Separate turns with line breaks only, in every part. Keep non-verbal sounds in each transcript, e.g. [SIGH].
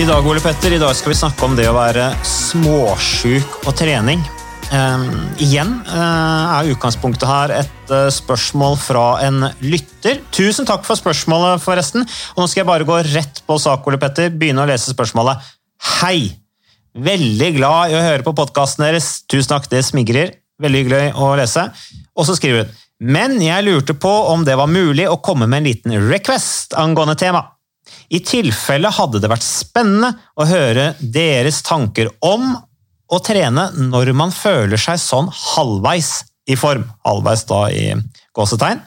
I dag Ole Petter, i dag skal vi snakke om det å være småsjuk og trening. Um, igjen uh, er utgangspunktet her et uh, spørsmål fra en lytter. Tusen takk for spørsmålet, forresten. Og nå skal jeg bare gå rett på sak, Ole Petter. Begynne å lese spørsmålet. Hei! Veldig glad i å høre på podkasten deres. Tusen takk, det smigrer. Veldig hyggelig å lese. Og så skriver hun Men jeg lurte på om det var mulig å komme med en liten request angående tema. I tilfelle hadde det vært spennende å høre deres tanker om å trene når man føler seg sånn halvveis i form. Halvveis da i gåsetegn.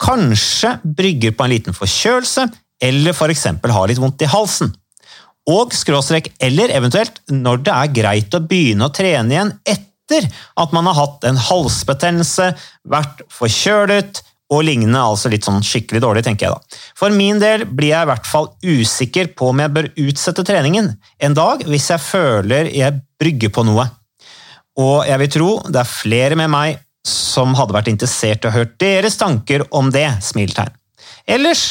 Kanskje brygger på en liten forkjølelse, eller f.eks. har litt vondt i halsen. Og skråstrek eller eventuelt når det er greit å begynne å trene igjen etter at man har hatt en halsbetennelse, vært forkjølet og lignende, altså litt sånn skikkelig dårlig, tenker jeg da. For min del blir jeg i hvert fall usikker på om jeg bør utsette treningen en dag hvis jeg føler jeg brygger på noe. Og jeg vil tro det er flere med meg som hadde vært interessert i å høre deres tanker om det, smiltegn. Ellers,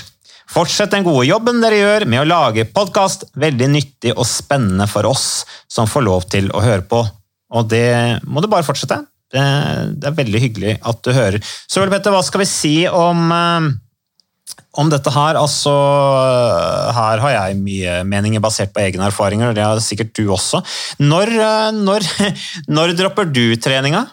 fortsett den gode jobben dere gjør med å lage podkast, veldig nyttig og spennende for oss som får lov til å høre på. Og det må du bare fortsette. Det, det er veldig hyggelig at du hører. Så vel, Petter, hva skal vi si om, eh, om dette her? Altså, her har jeg mye meninger basert på egne erfaringer, og det har sikkert du også. Når, eh, når, [LAUGHS] når dropper du treninga?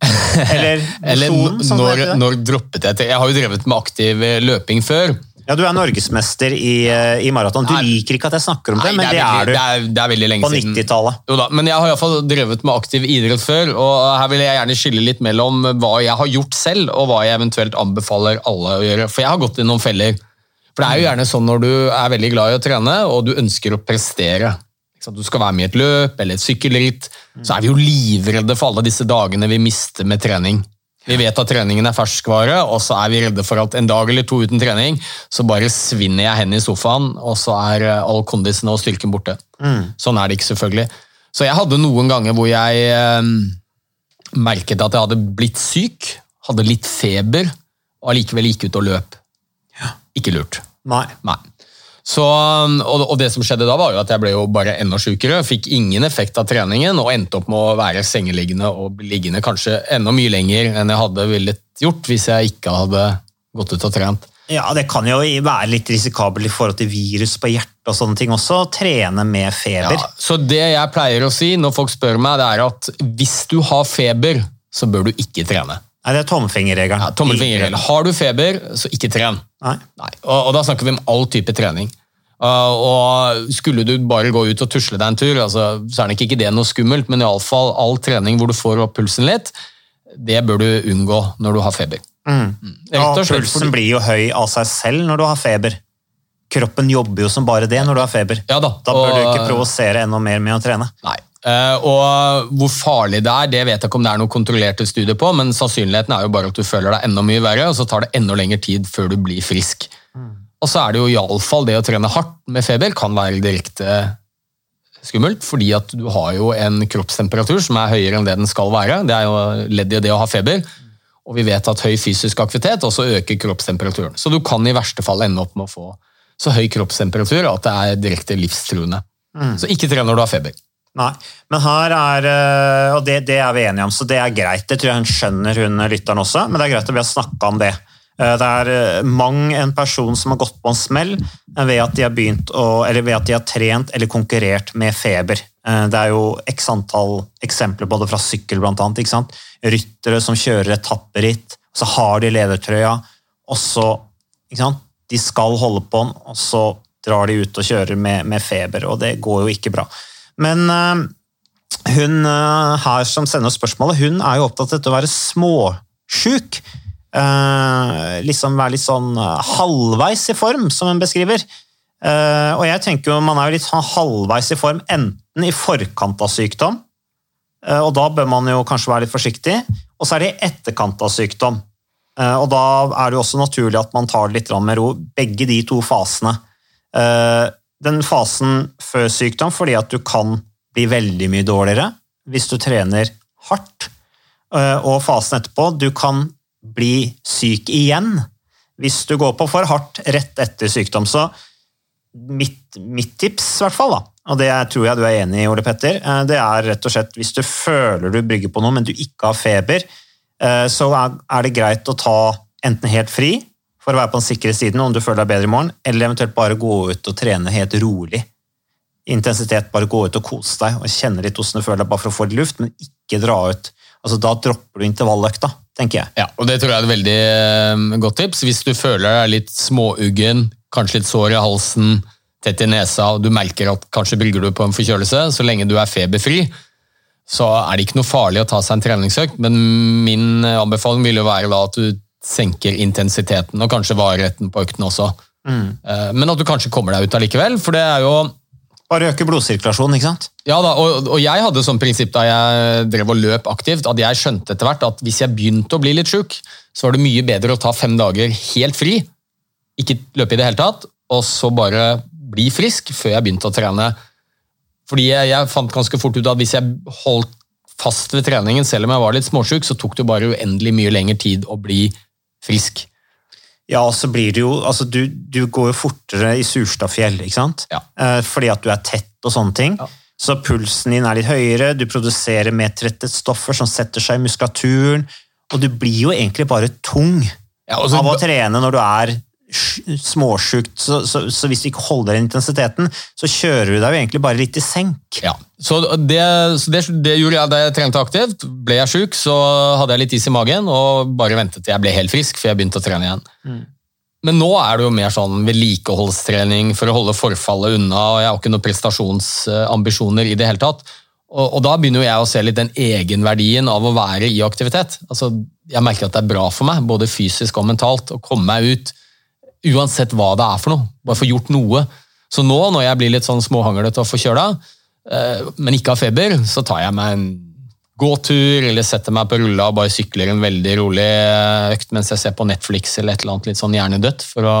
[LAUGHS] Eller
Eller
som
når, når droppet jeg? Jeg har jo drevet med aktiv eh, løping før.
Ja, du er norgesmester i, eh, i maraton. Du
Nei.
liker ikke at jeg snakker om det, men det
veldig,
er du.
Det er, det er
På 90-tallet.
Jo da, men jeg har i hvert fall drevet med aktiv idrett før, og her vil jeg gjerne skille litt mellom hva jeg har gjort selv, og hva jeg eventuelt anbefaler alle å gjøre. For jeg har gått i noen feller. For det er jo gjerne sånn når du er veldig glad i å trene, og du ønsker å prestere. Du skal være med i et løp eller et sykkelritt, så er vi jo livredde for alle disse dagene vi mister med trening. Vi vet at treningen er ferskvare, og så er vi redde for at en dag eller to uten trening, så bare svinner jeg hen i sofaen, og så er eh, all kondisen og styrken borte. Sånn er det ikke, selvfølgelig. Så jeg hadde noen ganger hvor jeg eh, merket at jeg hadde blitt syk, hadde litt feber, og allikevel gikk ut og løp. Ikke lurt.
Nei.
Nei. Så, og, og det som skjedde da var jo at jeg ble jo bare enda sykere, fikk ingen effekt av treningen og endte opp med å være sengeliggende og liggende kanskje enda mye lenger enn jeg hadde villet gjort hvis jeg ikke hadde gått ut og trent.
Ja, Det kan jo være litt risikabelt i forhold til virus på hjertet og sånne ting også. å Trene med feber.
Ja, så det jeg pleier å si når folk spør meg, det er at hvis du har feber, så bør du ikke trene.
Nei, Det er tommelfingerregelen.
Ja, tommelfingerregelen. Har du feber, så ikke tren.
Nei.
Nei. Og, og da snakker vi om all type trening. Uh, og Skulle du bare gå ut og tusle deg en tur, altså, så er nok ikke det noe skummelt, men iallfall all trening hvor du får opp pulsen litt, det bør du unngå når du har feber.
Mm.
Rett
Ja,
og slett
pulsen
fordi-
blir jo høy av seg selv når du har feber. Kroppen jobber jo som bare det når du har feber.
Ja da,
Da bør du ikke provosere enda mer med å trene.
Nei. Eh, og hvor farlig det er, det vet jeg ikke om det er noen kontrollerte studier på, men sannsynligheten er jo bare at du føler deg enda mye verre, og så tar det enda lengre tid før du blir frisk. Og så er det jo iallfall det å trene hardt med feber kan være direkte skummelt, fordi at du har jo en kroppstemperatur som er høyere enn det den skal være. Det er jo ledd i det å ha feber. Og vi vet at høy fysisk aktivitet også øker kroppstemperaturen. Så du kan i verste fall ende opp med å få så høy kroppstemperatur at det er direkte livstruende. Så ikke tren når du har feber.
Nei, men her er eh, Og det, det er vi enige om, så det er greit. Det tror jeg hun skjønner, hun lytteren også, men det er greit at vi har snakka om det. Eh, Det er eh, mang en person som har gått på en smell eh, ved at de har begynt å, eller ved at de har trent eller konkurrert med feber. Eh, Det er jo x antall eksempler på det fra sykkel, blant annet. Ikke sant? Ryttere som kjører etapperitt, så har de ledertrøya, og så? De skal holde på den, og så drar de ut og kjører med, med feber, og det går jo ikke bra. Men eh, hun eh, her som sender spørsmålet, hun er jo opptatt av å være småsjuk. Eh, liksom være litt sånn eh, halvveis i form, som hun beskriver. Eh, og jeg tenker jo man er jo litt sånn halvveis i form enten i forkant av sykdom, eh, og da bør man jo kanskje være litt forsiktig, og så er det i etterkant av sykdom. Eh, og da er det jo også naturlig at man tar det litt med ro, begge de to fasene. Eh, Den fasen før sykdom fordi at du kan bli veldig mye dårligere hvis du trener hardt, Eh, og fasen etterpå, du kan bli syk igjen hvis du går på for hardt rett etter sykdom. Så mitt, mitt tips, i hvert fall, da, og det tror jeg du er enig i, Ole Petter, eh, det er rett og slett hvis du føler du brygger på noe, men du ikke har feber, eh, så er det greit å ta enten helt fri for å være på den sikre siden om du føler deg bedre i morgen, eller eventuelt bare gå ut og trene helt rolig. Intensitet, bare gå ut og kose deg og kjenne litt hvordan du føler deg, bare for å få litt luft, men ikke dra ut. Altså, da dropper du intervalløkta, tenker jeg.
Ja, og Det tror jeg er et veldig eh, godt tips. Hvis du føler deg litt småuggen, kanskje litt sår i halsen, tett i nesa, og du merker at kanskje brygger du på en forkjølelse, så lenge du er feberfri, så er det ikke noe farlig å ta seg en treningsøkt. Men min anbefaling vil jo være at du senker intensiteten og kanskje varigheten på økten også. Mm. Men at du kanskje kommer deg ut allikevel, for det er jo
Bare øke blodsirkulasjonen, ikke sant?
ja da, og, og jeg hadde sånn prinsipp da jeg drev og løp aktivt, at jeg skjønte etter hvert at hvis jeg begynte å bli litt sjuk, så var det mye bedre å ta fem dager helt fri, ikke løpe i det hele tatt, og så bare bli frisk før jeg begynte å trene. Fordi jeg, jeg fant ganske fort ut at hvis jeg holdt fast ved treningen, selv om jeg var litt småsjuk, så tok det bare uendelig mye lengre tid å bli frisk.
Ja, og så blir det jo altså du, du går jo fortere i Surstadfjell, ikke sant?
Ja.
Eh, fordi at du er tett og sånne ting.
Ja.
Så pulsen din er litt høyere, du produserer medtrettet stoffer som setter seg i muskulaturen, og du blir jo egentlig bare tung
Ja, så-
av å trene når du er småsjukt. Så, så, så hvis du ikke holder intensiteten, så kjører du deg jo egentlig bare litt i senk.
Ja, så det, så det, det gjorde jeg da jeg trente aktivt. Ble jeg sjuk, så hadde jeg litt is i magen og bare ventet til jeg ble helt frisk før jeg begynte å trene igjen. Men nå er det jo mer sånn vedlikeholdstrening for å holde forfallet unna, og jeg har ikke noen prestasjonsambisjoner i det hele tatt. Og, og da begynner jo jeg å se litt den egenverdien av å være i aktivitet. Altså, jeg merker at det er bra for meg, både fysisk og mentalt, å komme meg ut uansett hva det er for noe. Bare få gjort noe. Så nå, når jeg blir litt sånn småhanglete og forkjøla, eh, men ikke har feber, så tar jeg meg en gåtur eller setter meg på rulla og bare sykler en veldig rolig eh, økt mens jeg ser på Netflix eller et eller annet litt sånn hjernedødt. For å,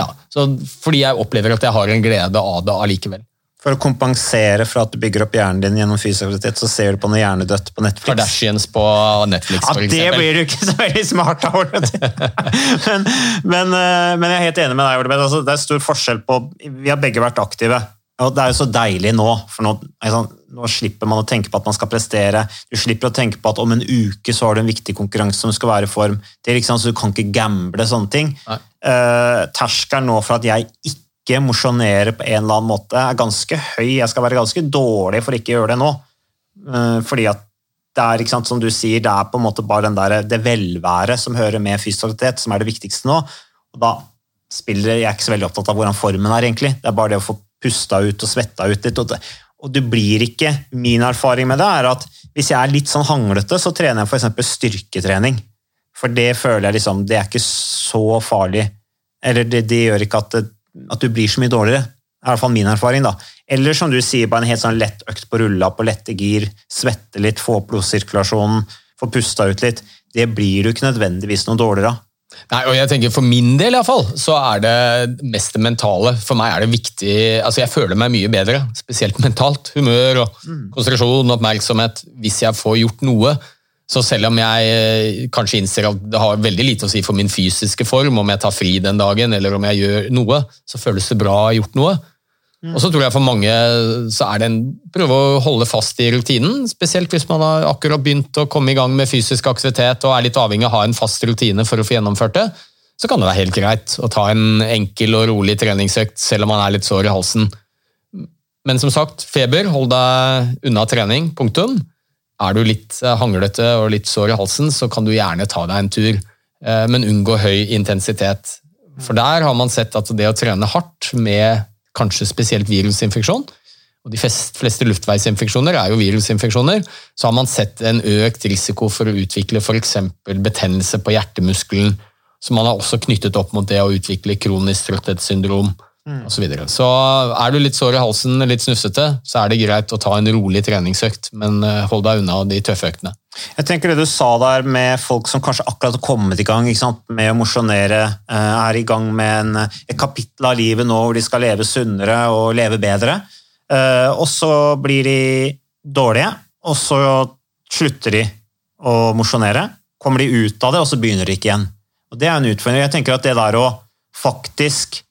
ja, så, fordi jeg opplever at jeg har en glede av det allikevel.
For å kompensere for at du bygger opp hjernen din gjennom fysisk aktivitet, så ser du på noe hjernedødt på Netflix.
Kardashians på Netflix,
Ja,
for
det blir du ikke så veldig smart av, [LAUGHS] men, men, eh, men jeg er helt enig med deg, Ole Altså, det er stor forskjell på Vi har begge vært aktive. Og det er jo så deilig nå, for nå, sånn, nå slipper man å tenke på at man skal prestere. Du slipper å tenke på at om en uke så har du en viktig konkurranse som skal være i form. Det er liksom, så Du kan ikke gamble sånne ting. Uh, terskelen nå for at jeg ikke mosjonerer på en eller annen måte, er ganske høy. Jeg skal være ganske dårlig for ikke å gjøre det nå. Eh, fordi at det er, ikke sant, som du sier, det er på en måte bare der, det velværet som hører med fysioterapeut, som er det viktigste nå. Og da spiller jeg ikke så veldig opptatt av hvordan formen er, egentlig. Det er bare det å få pusta ut og svetta ut litt. Og, det, og du blir ikke Min erfaring med det er at hvis jeg er litt sånn hanglete, så trener jeg f.eks. styrketrening. For det føler jeg liksom Det er ikke så farlig. Eller det, det gjør ikke at, det, at du blir så mye dårligere. Det er i hvert fall min erfaring. da. Eller som du sier, bare en helt sånn lett økt på rulla på lette gir, svette litt, få opp blodsirkulasjonen, få pusta ut litt. Det blir du ikke nødvendigvis noe dårligere av.
Nei, og jeg tenker For min del i hvert fall, så er det mest det mentale. For meg er det viktig altså Jeg føler meg mye bedre, spesielt mentalt. Humør og konsentrasjon, og oppmerksomhet. Hvis jeg får gjort noe. Så selv om jeg eh, kanskje innser at det har veldig lite å si for min fysiske form, om jeg tar fri den dagen eller om jeg gjør noe, så føles det bra å ha gjort noe. Og så tror jeg for mange så er det en prøve å holde fast i rutinen, spesielt hvis man har akkurat begynt å komme i gang med fysisk aktivitet og er litt avhengig av å ha en fast rutine for å få gjennomført det. Så kan det være helt greit å ta en enkel og rolig treningsøkt selv om man er litt sår i halsen. Men som sagt, feber, hold deg unna trening. Punktum. Er du litt eh, hanglete og litt sår i halsen, så kan du gjerne ta deg en tur, eh, men unngå høy intensitet. For der har man sett at det å trene hardt med kanskje spesielt virusinfeksjon, og de fleste luftveisinfeksjoner er jo virusinfeksjoner, så har man sett en økt risiko for å utvikle f.eks. betennelse på hjertemuskelen, som man har også knyttet opp mot det å utvikle kronisk trøtthetssyndrom mm. osv. Så, videre. så er du litt sår i halsen, litt snufsete, så er det greit å ta en rolig treningsøkt, men eh, hold deg unna de tøffe øktene.
Jeg tenker det du sa der med folk som kanskje akkurat har kommet i gang med å mosjonere, eh, er i gang med en, et kapittel av livet nå hvor de skal leve sunnere og leve bedre. Eh, og så blir de dårlige, og så slutter de å mosjonere. Kommer de ut av det, og så begynner de ikke igjen. Og Det er en utfordring. Jeg tenker at det der å faktisk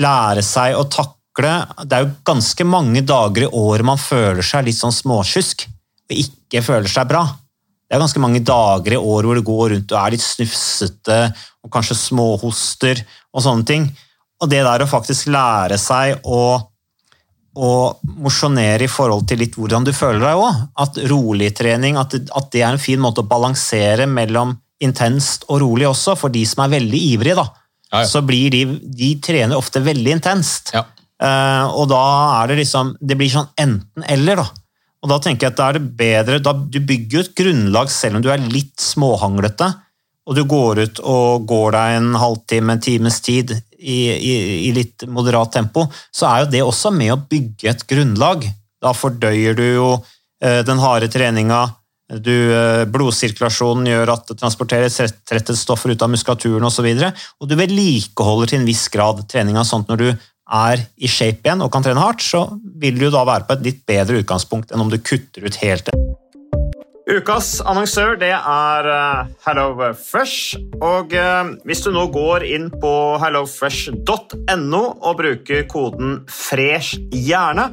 lære seg å takle Det er jo ganske mange dager i året man føler seg litt sånn småsjusk og ikke føler seg bra. Det er ganske mange dager i år hvor du går rundt og er litt snufsete og kanskje småhoster og sånne ting. Og det der å faktisk lære seg å, og mosjonere i forhold til litt hvordan du føler deg òg, at roligtrening at, at det er en fin måte å balansere mellom intenst og rolig også, for de som er veldig ivrige, da. Ja, ja. Så blir de, de trener ofte veldig intenst. Ja. Uh, og da er det liksom Det blir sånn enten-eller, da. Og da tenker jeg at da er det bedre, da, Du bygger jo et grunnlag selv om du er litt småhanglete, og du går ut og går deg en halvtime, en times tid i, i, i litt moderat tempo, så er jo det også med å bygge et grunnlag. Da fordøyer du jo uh, den harde treninga, du, eh, blodsirkulasjonen gjør at det transporteres trettelsesstoffer ut av muskulaturen osv., og, så og du vedlikeholder til en viss grad treninga sånn at når du er i shape igjen og kan trene hardt, så vil du da være på et litt bedre utgangspunkt enn om du kutter ut helt. Ukas annonsør det er uh, HelloFresh. Og uh, hvis du nå går inn på hellofresh.no og bruker koden 'fresh hjerne',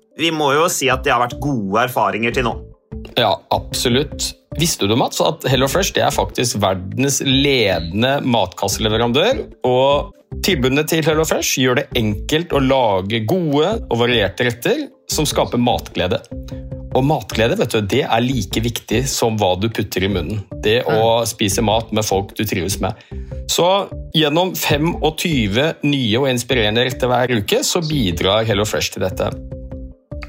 vi må jo si at det har vært gode erfaringer til nå.
Ja, absolutt. Visste du Mats, at HelloFresh er faktisk verdens ledende matkasseleverandør? og Tilbudene til HelloFresh gjør det enkelt å lage gode og varierte retter som skaper matglede. Og matglede vet du, det er like viktig som hva du putter i munnen. Det å spise mat med folk du trives med. Så gjennom 25 nye og inspirerende retter hver uke så bidrar HelloFresh til dette.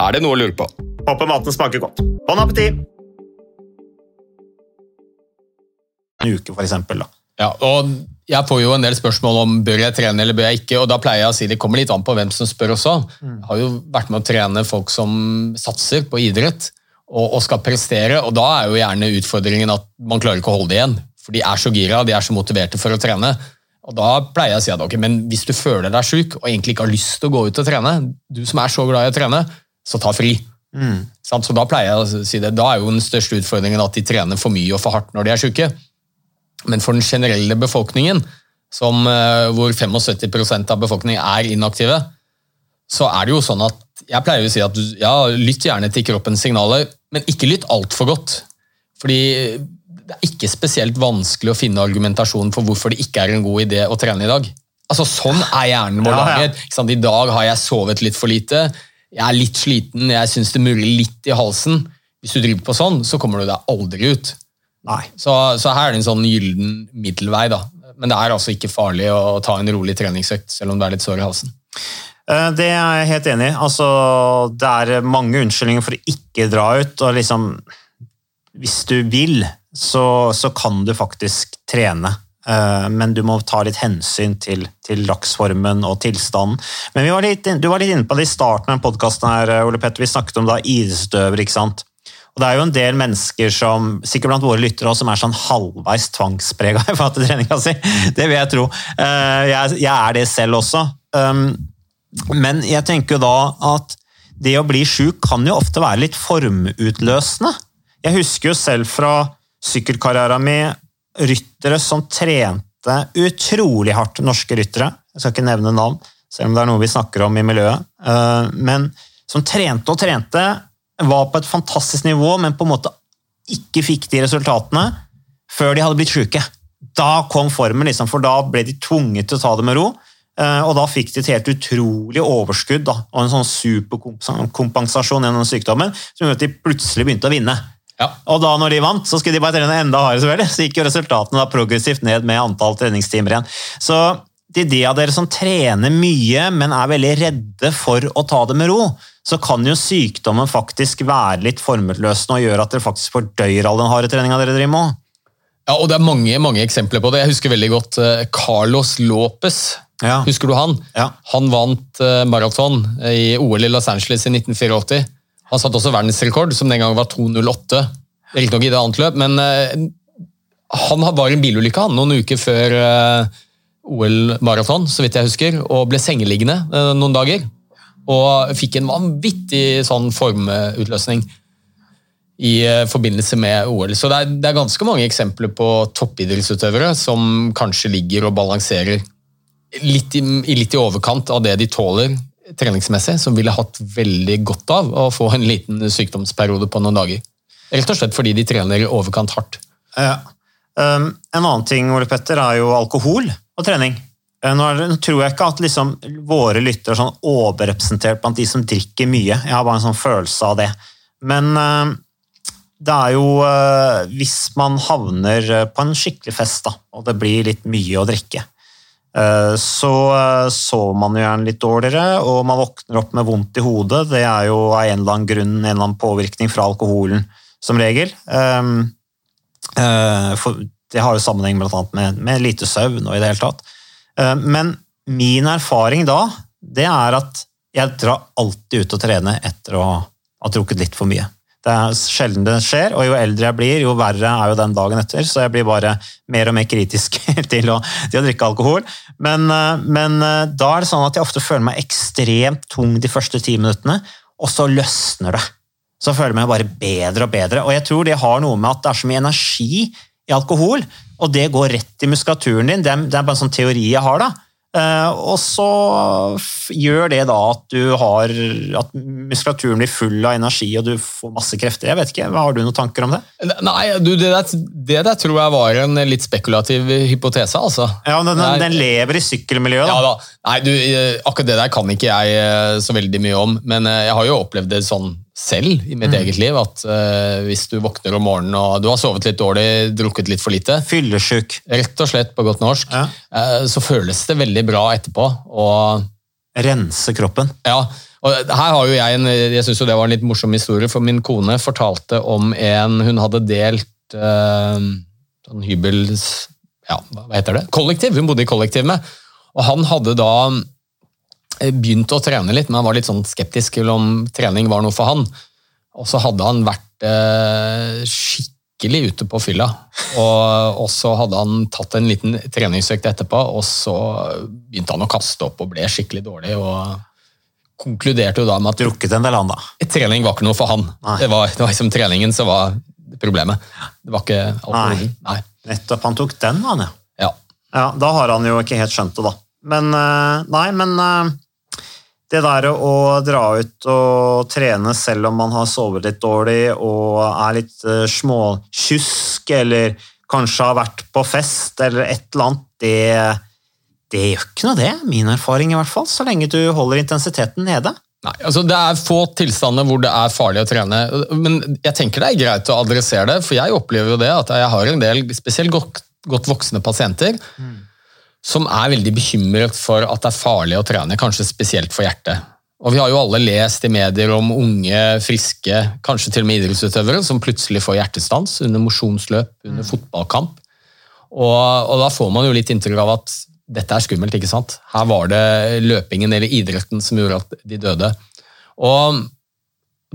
Er det noe å lure på?
Håper maten smaker godt. Bon appétit! En uke, for eksempel. Da.
Ja, og jeg får jo en del spørsmål om bør jeg trene eller bør jeg ikke, og da pleier jeg å si det kommer litt an på hvem som spør også. Jeg har jo vært med å trene folk som satser på idrett og, og skal prestere, og da er jo gjerne utfordringen at man klarer ikke å holde det igjen. For de er så gira, de er så motiverte for å trene. Og Da pleier jeg å si at ok, men hvis du føler deg sjuk og egentlig ikke har lyst til å gå ut og trene, du som er så glad i å trene, så ta fri. Mm. Så Da pleier jeg å si det. Da er jo den største utfordringen at de trener for mye og for hardt når de er syke. Men for den generelle befolkningen, som, eh, hvor 75% av befolkningen er inaktive, så er det jo sånn at jeg pleier å si at ja, lytt gjerne til kroppens signaler, men ikke lytt altfor godt. Fordi det er ikke spesielt vanskelig å finne argumentasjon for hvorfor det ikke er en god idé å trene i dag. Altså Sånn er hjernen vår
Ja, ja.
laget. I dag har jeg sovet litt for lite, jeg er litt sliten, jeg syns det murrer litt i halsen. Hvis du driver på sånn, så kommer du deg aldri ut.
Nei.
Så, så her er det en sånn gyllen middelvei, da. Men det er altså ikke farlig å ta en rolig treningsøkt, selv om du er litt sår i halsen.
Eh, Det er jeg helt enig i. Altså, det er mange unnskyldninger for å ikke dra ut. og liksom, Hvis du vil, så, så kan du faktisk trene. Eh, Men du må ta litt hensyn til, til laksformen og tilstanden. Men var litt, du var litt inne på det i starten av podkasten, Ole Petter. Vi snakket om da ikke sant? Og Det er jo en del mennesker som sikkert blant våre lyttere som er sånn halvveis tvangsprega [LAUGHS] i forhold til treninga si. Det vil jeg tro. Eh, jeg er det selv også. Um, Men jeg tenker jo da at det å bli sjuk kan jo ofte være litt formutløsende. Jeg husker jo selv fra sykkelkarrieren min ryttere som trente utrolig hardt, norske ryttere. Jeg skal ikke nevne navn, selv om det er noe vi snakker om i miljøet. Eh, Men som trente og trente, var på et fantastisk nivå, men på en måte ikke fikk de resultatene før de hadde blitt sjuke. Da kom formen, liksom, for da ble de tvunget til å ta det med ro. eh, Og da fikk de et helt utrolig overskudd da, og en sånn superkompensasjon gjennom sykdommen som gjorde at de plutselig begynte å vinne.
Ja.
Og da når de vant, så skulle de bare trene enda hardere, selvfølgelig. Så gikk jo resultatene da progressivt ned med antall treningstimer igjen. Så til de av dere som trener mye, men er veldig redde for å ta det med ro, så kan jo sykdommen faktisk være litt formutløsende og gjøre at dere faktisk fordøyer all den harde treninga dere driver med.
Ja, og Det er mange mange eksempler på det. Jeg husker veldig godt eh, Carlos Lopez.
Ja.
Husker du han?
Ja.
Han vant eh, maraton i OL i Los Angeles i 1984. Han satte også verdensrekord, som den gang var 2.08. Riktignok i det annet løp, men eh, han var i en bilulykke han, noen uker før eh, OL-maraton, så vidt jeg husker, og ble sengeliggende eh, noen dager. Og fikk en vanvittig sånn formutløsning i forbindelse med OL. Så det er, det er ganske mange eksempler på toppidrettsutøvere som kanskje ligger og balanserer litt i litt i overkant av det de tåler treningsmessig, som ville hatt veldig godt av å få en liten sykdomsperiode på noen dager. Rett og slett fordi de trener i overkant hardt.
Ja. Um, en annen ting Ole Petter, er jo alkohol og trening. Eh, Nå, tror jeg ikke at liksom våre lyttere er sånn overrepresentert blant de som drikker mye. Jeg har bare en sånn følelse av det. Men eh, det er jo eh, Hvis man havner eh, på en skikkelig fest, da, og det blir litt mye å drikke, så eh, sover man jo gjerne litt dårligere, og man våkner opp med vondt i hodet. Det er jo av en eller annen grunn en eller annen påvirkning fra alkoholen, som regel. Um, Eh, det har jo sammenheng annet med, med lite søvn og i det hele tatt. Eh, Men min erfaring da, det er at jeg drar alltid ut og trener etter å ha drukket litt for mye. Det er sjelden det skjer, og jo eldre jeg blir, jo verre er jo den dagen etter, så jeg blir bare mer og mer kritisk [LAUGHS] til å, til å drikke alkohol. Men, eh, men eh, da er det sånn at jeg ofte føler meg ekstremt tung de første ti minuttene, og så løsner det så føler jeg meg bare bedre og bedre. Og jeg tror det har noe med at det er så mye energi i alkohol, og det går rett i muskulaturen din. Det er, det er bare en sånn teori jeg har, da. Eh, og så gjør det da at du har at muskulaturen blir full av energi og du får masse krefter. Jeg vet ikke, Har du noen tanker om det?
Nei, du, det, der, det der tror jeg var en litt spekulativ hypotese, altså.
Ja, men den,
Nei.
den lever i sykkelmiljøet.
Ja
da.
da. Nei, du, eh, akkurat det der kan ikke jeg eh, så veldig mye om, men jeg har jo opplevd det sånn selv i mitt eget liv, at uh, hvis du våkner om morgenen og du har sovet litt dårlig, drukket litt for lite,
Fyllesyk.
rett og slett på godt norsk,
Ja.
Uh, så føles det veldig bra etterpå. Og
Rense kroppen.
ja, og her har jo jeg en, jeg synes jo det var en litt morsom historie, for min kone fortalte om en hun hadde delt uh, sånn hybels... Ja, hva heter det? Kollektiv. Hun bodde i kollektiv med. Og han hadde da eh, begynt å trene litt, men han var litt sånn skeptisk til om trening var noe for han. Og så hadde han vært eh, skikkelig ute på fylla, og, og så hadde han tatt en liten treningsøkt etterpå, og så begynte han å kaste opp og ble skikkelig dårlig. og konkluderte jo da med at
Drukket en del, han da.
trening var ikke noe for han.
Nei.
Det var, det var liksom treningen som var problemet. Det var ikke alkoholen. Nei.
Nettopp. Han tok den, han, ja.
Ja.
Ja, Da har han jo ikke helt skjønt det, da. Men eh, nei, men eh, det der å dra ut og trene selv om man har sovet litt dårlig og er litt småkjusk, småtjusk, eller kanskje har vært på fest eller et eller annet, det, det gjør ikke noe, det. Min erfaring, i hvert fall. Så lenge du holder intensiteten nede.
Nei, altså Det er få tilstander hvor det er farlig å trene. Men jeg tenker det er greit å adressere det, for jeg opplever jo det at jeg har en del spesielt godt, godt voksne pasienter som er veldig bekymret for at det er farlig å trene, kanskje spesielt for hjertet. Og Vi har jo alle lest i medier om unge, friske, kanskje til og med idrettsutøvere som plutselig får hjertestans under mosjonsløp, under fotballkamp. Og, og da får man jo litt inntrykk av at dette er skummelt, ikke sant? Her var det løpingen eller idretten som gjorde at de døde. Og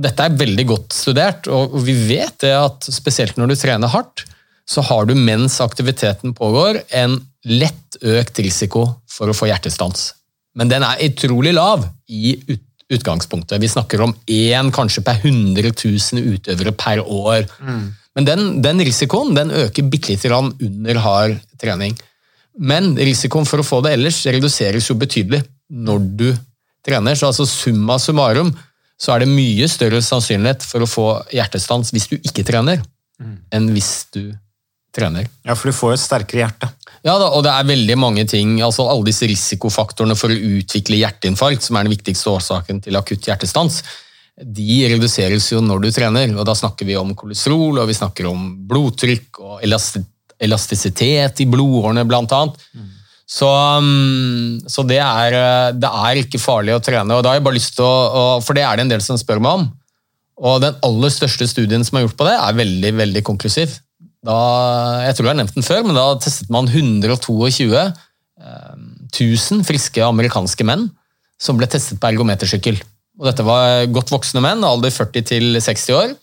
dette er veldig godt studert, og vi vet det at spesielt når du trener hardt, så har du mens aktiviteten pågår en lett økt risiko for å få hjertestans. Men den er utrolig lav i utgangspunktet. Vi snakker om én kanskje per 100 000 utøvere per år. Men den, den risikoen den øker bitte lite grann under hard trening. Men risikoen for å få det ellers reduseres jo betydelig når du trener. Så altså summa summarum så er det mye større sannsynlighet for å få hjertestans hvis du ikke trener, enn hvis du trener.
Ja, for du får jo et sterkere hjerte.
Ja, da, og det er veldig mange ting, altså alle disse risikofaktorene for å utvikle hjerteinfarkt, som er den viktigste årsaken til akutt hjertestans, de reduseres jo når du trener. og Da snakker vi om kolesterol, og vi snakker om blodtrykk og elasti elastisitet i blodårene, blant annet. Så, um, så det, er, eh, det er ikke farlig å trene. og da har jeg bare lyst til å- For det er det en del som spør meg om. Og den aller største studien som er gjort på det, er veldig veldig konklusiv. Da, jeg tror jeg har nevnt den før, men da testet man 122 000 friske amerikanske menn som ble testet på ergometersykkel. Og dette var godt voksne menn, alder 40 til 60 år.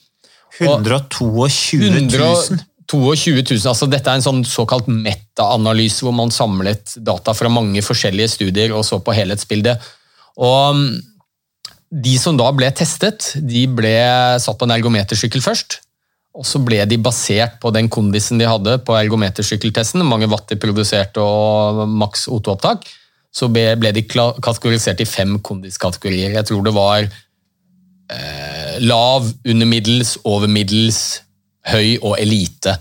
122 000.
122 000, altså Dette er en sånn såkalt meta-analyse, hvor man samlet data fra mange forskjellige studier og så på helhetsbildet. Og mm, De som da ble testet, de ble satt på en ergometersykkel først. Og så ble de basert på den kondisen de hadde på ergometersykkeltesten, mange watt de produserte og maks O2-opptak, så ble de kategorisert i fem kondiskategorier. Jeg tror det var eh, lav, under middels, over middels, høy og elite.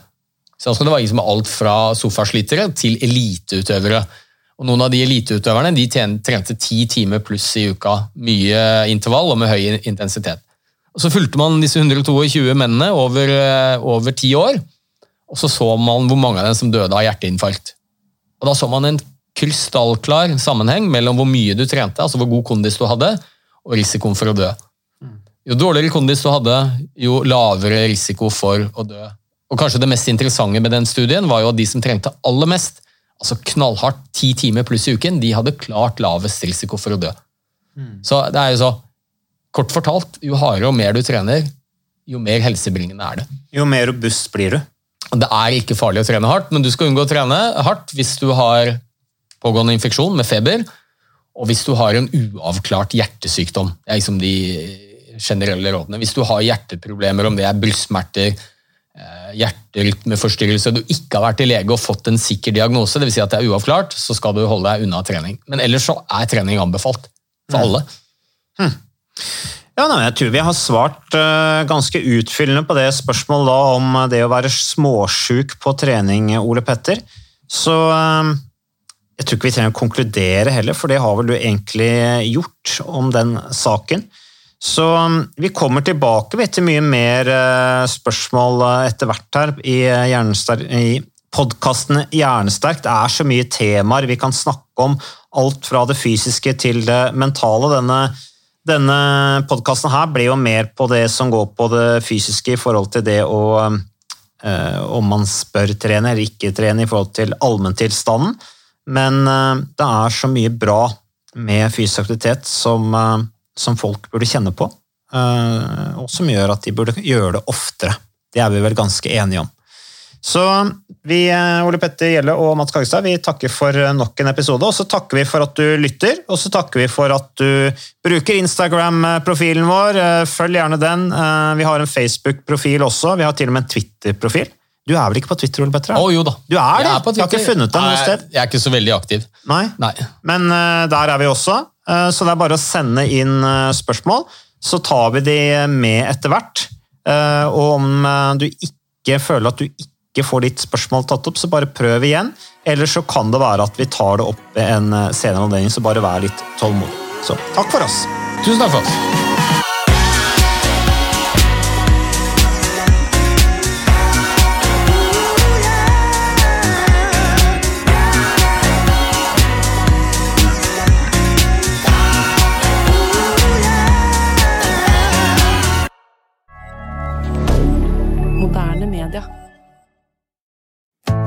Så altså det var liksom alt fra sofaslitere til eliteutøvere. Og Noen av de eliteutøverne de trente ti timer pluss i uka. Mye intervall og med høy intensitet. Og Så fulgte man disse 122 mennene over, eh, over ti år, og så så man hvor mange av dem som døde av hjerteinfarkt. Og Da så man en krystallklar sammenheng mellom hvor mye du trente, altså hvor god kondis du hadde, og risikoen for å dø. Jo dårligere kondis du hadde, jo lavere risiko for å dø. Og kanskje Det mest interessante med den studien var jo at de som trente aller mest, altså knallhardt ti timer pluss i uken, de hadde klart lavest risiko for å dø. Så det er jo så, Kort fortalt, jo hardere og mer du trener, jo mer helsebringende er det.
Jo mer robust blir du.
Det er ikke farlig å trene hardt, men du skal unngå å trene hardt hvis du har pågående infeksjon med feber, og hvis du har en uavklart hjertesykdom. Det er liksom de generelle rådene. Hvis du har hjerteproblemer, om det er brystsmerter, eh, hjerterytmeforstyrrelse, du ikke har vært til lege og fått en sikker diagnose, dvs. Si at det er uavklart, så skal du holde deg unna trening. Men ellers så er trening anbefalt for alle.
Ja, nei, Jeg tror vi har svart uh, ganske utfyllende på det spørsmålet da, om det å være småsjuk på trening, Ole Petter. Så uh, jeg tror ikke vi trenger å konkludere heller, for det har vel du egentlig gjort om den saken. Så um, vi kommer tilbake vi, til mye mer uh, spørsmål etter hvert her i, i podkasten Hjernesterk. Det er så mye temaer vi kan snakke om, alt fra det fysiske til det mentale. Denne, denne podkasten her ble jo mer på det som går på det fysiske i forhold til det å eh, om man spør trene eller ikke trene i forhold til allmenntilstanden. Men eh, det er så mye bra med fysisk aktivitet som, eh, som folk burde kjenne på, og som gjør at de burde gjøre det oftere. Det er vi vel ganske enige om. Så vi, eh, Ole Petter Gjelle og Mats Kagestad, vi takker for nok en episode, og så takker vi for at du lytter, og så takker vi for at du bruker Instagram-profilen vår. Eh, Følg gjerne den. Eh, Vi har en Facebook-profil også, vi har til og med en Twitter-profil. Du er vel ikke på Twitter, Ole Petter?
Å jo da.
Du er
Jeg
det?
på
Jeg har ikke funnet deg noe sted?
Jeg er ikke så veldig aktiv.
Nei?
Nei.
Men eh, der er vi også, eh, så det er bare å sende inn eh, spørsmål, så tar vi de med etter hvert. Eh, Og om eh, du ikke føler at du ikke får ditt spørsmål tatt opp, så bare prøv igjen. Eller så kan det være at vi tar det opp ved en eh, senere anledning, så bare vær litt tålmodig. Så takk for oss.
Tusen takk for oss.